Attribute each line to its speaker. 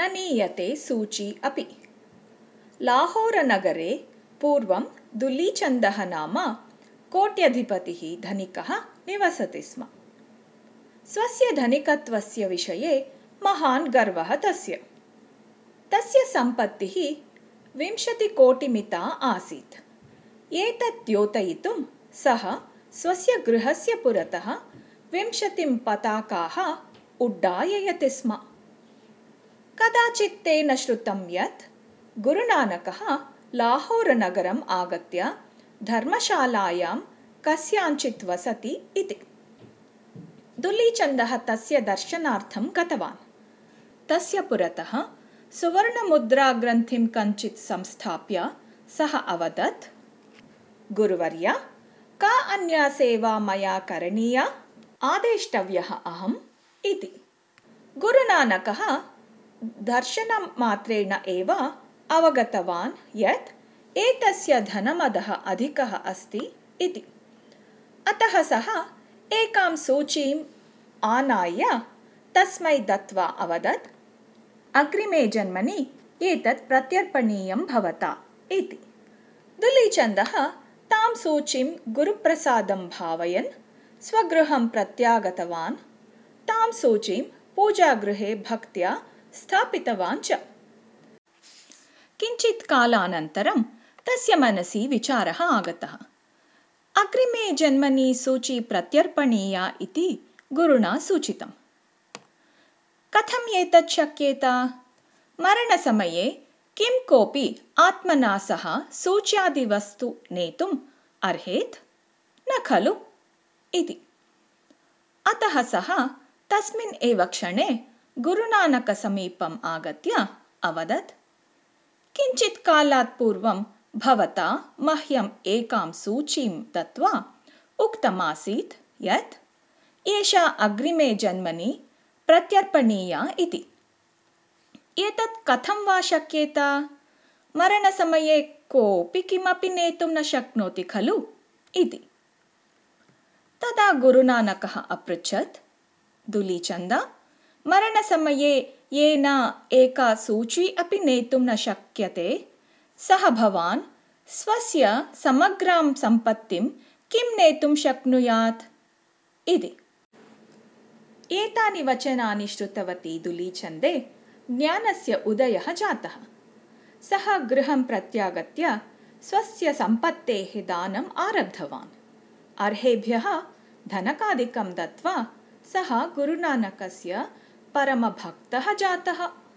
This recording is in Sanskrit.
Speaker 1: न नीयते सूची अपि। लाहोरनगरे पूर्वं दुलीचन्दः नाम कोट्यधिपतिः धनिकः निवसति स्म। स्वस्य धनिकत्वस्य विषये महान् गर्वः तस्य। तस्य सम्पत्तिः विंशतिकोटिमिता आसीत्। एतत् द्योतयितुं सः स्वस्य गृहस्य पुरतः विंशतिं पताकाः उड्डाययति स्म कदाचित् तेन श्रुतं यत् गुरुनानकः लाहोरनगरम् आगत्य धर्मशालायां कस्याञ्चित् वसति इति। दुलीचन्दः तस्य दर्शनार्थं गतवान्। तस्य पुरतः सुवर्णमुद्राग्रन्थिं कञ्चित् संस्थाप्य सः अवदत् गुरुवर्य का अन्या सेवा मया करणीया? आदेष्टव्यः अहम् इति। गुरुनानकः दर्शनमात्रेण एव अवगतवान् यत् एतस्य धनमदः अधिकः अस्ति इति। अतः सः एकां सूचीम् आनाय्य तस्मै दत्त्वा अवदत् अग्रिमे जन्मनि एतत् प्रत्यर्पणीयं भवता इति। दुलीचन्दः तां सूचीं गुरुप्रसादं भावयन् स्वगृहं प्रत्यागतवान्। तां सूचीं पूजागृहे भक्त्या स्थापितवान् च। किञ्चित् कालानन्तरं तस्य मनसि विचारः आगतः। अग्रिमे जन्मनि सूची प्रत्यर्पणीया इति गुरुणा सूचितम्। कथम् एतत् शक्येत? मरणसमये किं कोऽपि आत्मना सह सूच्यादिवस्तु नेतुम् अर्हेत्? न खलु। इति। अतः सः तस्मिन् एव क्षणे गुरुनानकसमीपम् आगत्य अवदत्। किञ्चित् कालात् पूर्वं भवता मह्यम् एकां सूचीं दत्त्वा उक्तमासीत् यत् एषा अग्रिमे जन्मनि प्रत्यर्पणीया इति। एतत् कथं वा शक्येत? मरणसमये कोऽपि किमपि नेतुं न शक्नोति खलु इति। तदा गुरुनानकः अपृच्छत्। दुलीचन्द मरणसमये येन एका सूची अपि नेतुं न शक्यते। सः भवान् स्वस्य समग्रां सम्पत्तिं किं नेतुं शक्नुयात्? इति। एतानि वचनानि श्रुतवती दुलीचन्दे ज्ञानस्य उदयः जातः। सः गृहं प्रत्यागत्य स्वस्य सम्पत्तेः दानम् आरब्धवान्। अर्हेभ्यः धनकादिकं दत्त्वा सः गुरुनानकस्य परमभक्तः जातः।